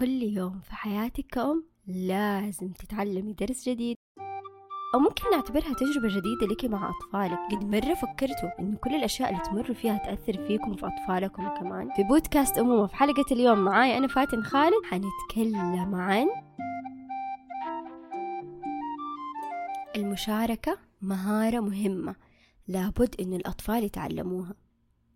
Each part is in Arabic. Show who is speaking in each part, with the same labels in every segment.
Speaker 1: كل يوم في حياتك كأم لازم تتعلمي درس جديد. أو ممكن نعتبرها تجربة جديدة لك مع أطفالك. قد مرة فكرتوا إن كل الأشياء اللي تمروا فيها تأثر فيكم وفي أطفالكم كمان. في بودكاست أمومة في حلقة اليوم معاي أنا فاتن خالد. حنتكلم عن المشاركة مهارة مهمة لابد إن الأطفال يتعلموها.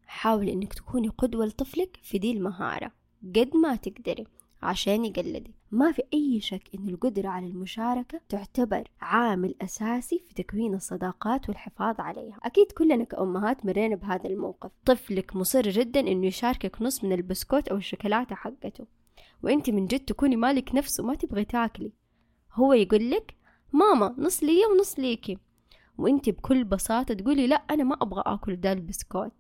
Speaker 1: حاول إنك تكوني قدوة لطفلك في دي المهارة قد ما تقدري. عشان يقلدك ما في أي شك إن القدرة على المشاركة تعتبر عامل أساسي في تكوين الصداقات والحفاظ عليها. أكيد كلنا كأمهات مرينا بهذا الموقف. طفلك مصر جدا إنه يشاركك نص من البسكوت أو الشوكولاتة حقته. وإنت من جد تكوني مالك نفسه ما تبغي تاكلي. هو يقول لك ماما نص لي ونص ليكي. وإنت بكل بساطة تقولي لا أنا ما أبغى أكل ده البسكوت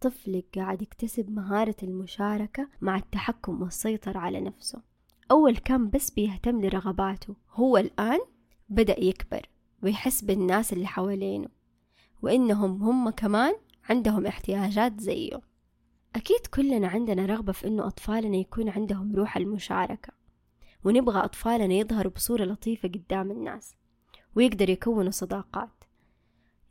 Speaker 1: طفلك قاعد يكتسب مهارة المشاركة مع التحكم والسيطرة على نفسه. أول كان بس بيهتم لرغباته. هو الآن بدأ يكبر ويحس بالناس اللي حوالينه وإنهم هم كمان عندهم احتياجات زيه. أكيد كلنا عندنا رغبة في إنه أطفالنا يكون عندهم روح المشاركة ونبغى أطفالنا يظهروا بصورة لطيفة قدام الناس ويقدر يكونوا صداقات.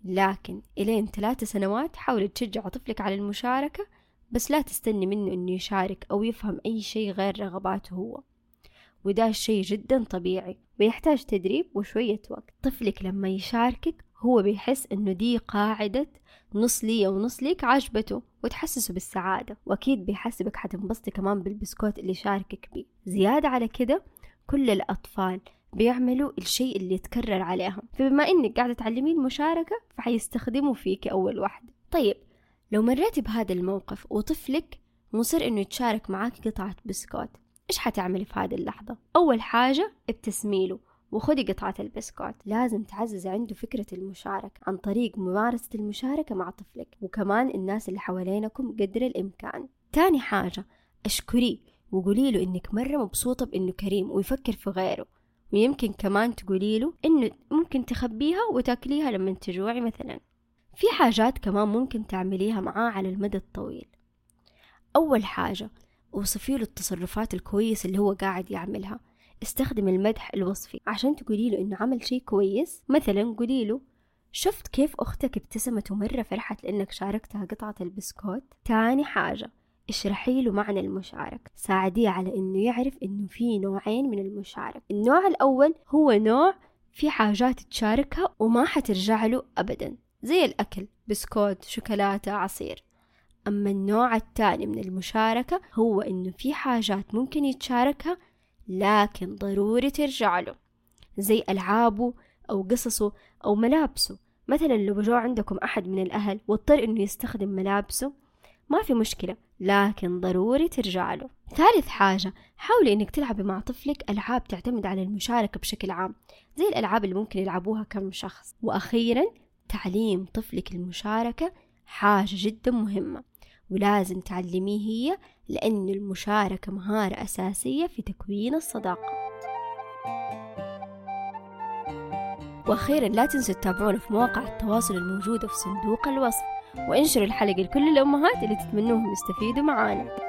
Speaker 1: لكن إلين ثلاثة سنوات حاول تشجع طفلك على المشاركة بس لا تستني منه إنه يشارك أو يفهم أي شيء غير رغباته هو. وده الشيء جدا طبيعي ويحتاج تدريب وشوية وقت. طفلك لما يشاركك هو بيحس إنه دي قاعدة نص لي ونص ليك عجبته وتحسسه بالسعادة. وأكيد بيحسبك حتنبسطي كمان بالبسكوت اللي شاركك بيه. زيادة على كده كل الأطفال بيعملوا الشيء اللي يتكرر عليهم. فبما إنك قاعدة تعلمين المشاركة فحيستخدموا فيك أول واحدة طيب لو مريتي بهذا الموقف وطفلك مصر إنه يتشارك معاك قطعة بسكوت إيش حتعملي في هذه اللحظة؟ أول حاجة ابتسمي له وخدي قطعة البسكوت. لازم تعزز عنده فكرة المشاركة عن طريق ممارسة المشاركة مع طفلك وكمان الناس اللي حوالينكم قدر الإمكان. تاني حاجة اشكريه وقولي له إنك مرة مبسوطة بإنه كريم ويفكر في غيره. ويمكن كمان تقولي له إنه ممكن تخبيها وتاكليها لما تجوعي مثلا. في حاجات كمان ممكن تعمليها معاه على المدى الطويل. أول حاجة وصفي له التصرفات الكويسة اللي هو قاعد يعملها. استخدم المدح الوصفي عشان تقولي له إنه عمل شيء كويس. مثلا قولي له شفت كيف أختك ابتسمت ومرة فرحت لأنك شاركتها قطعة البسكوت؟ تاني حاجة اشرحي له معنى المشاركة. ساعديه على إنه يعرف إنه في نوعين من المشاركة. النوع الأول هو نوع في حاجات تشاركها وما حترجع له ابدا زي الأكل بسكوت شوكولاتة عصير. أما النوع الثاني من المشاركة هو إنه في حاجات ممكن يتشاركها لكن ضروري ترجع له زي ألعابه أو قصصه أو ملابسه. مثلا لو جو عندكم أحد من الأهل واضطر إنه يستخدم ملابسه ما في مشكلة لكن ضروري ترجع له. ثالث حاجة حاولي إنك تلعبي مع طفلك ألعاب تعتمد على المشاركة بشكل عام زي الألعاب اللي ممكن يلعبوها كم شخص. وأخيرا تعليم طفلك المشاركة حاجة جدا مهمة ولازم تعلميه هي لأن المشاركة مهارة أساسية في تكوين الصداقة. وأخيرا لا تنسوا تتابعونا في مواقع التواصل الموجودة في صندوق الوصف. وانشروا الحلقة لكل الأمهات اللي تتمنوهم يستفيدوا معانا.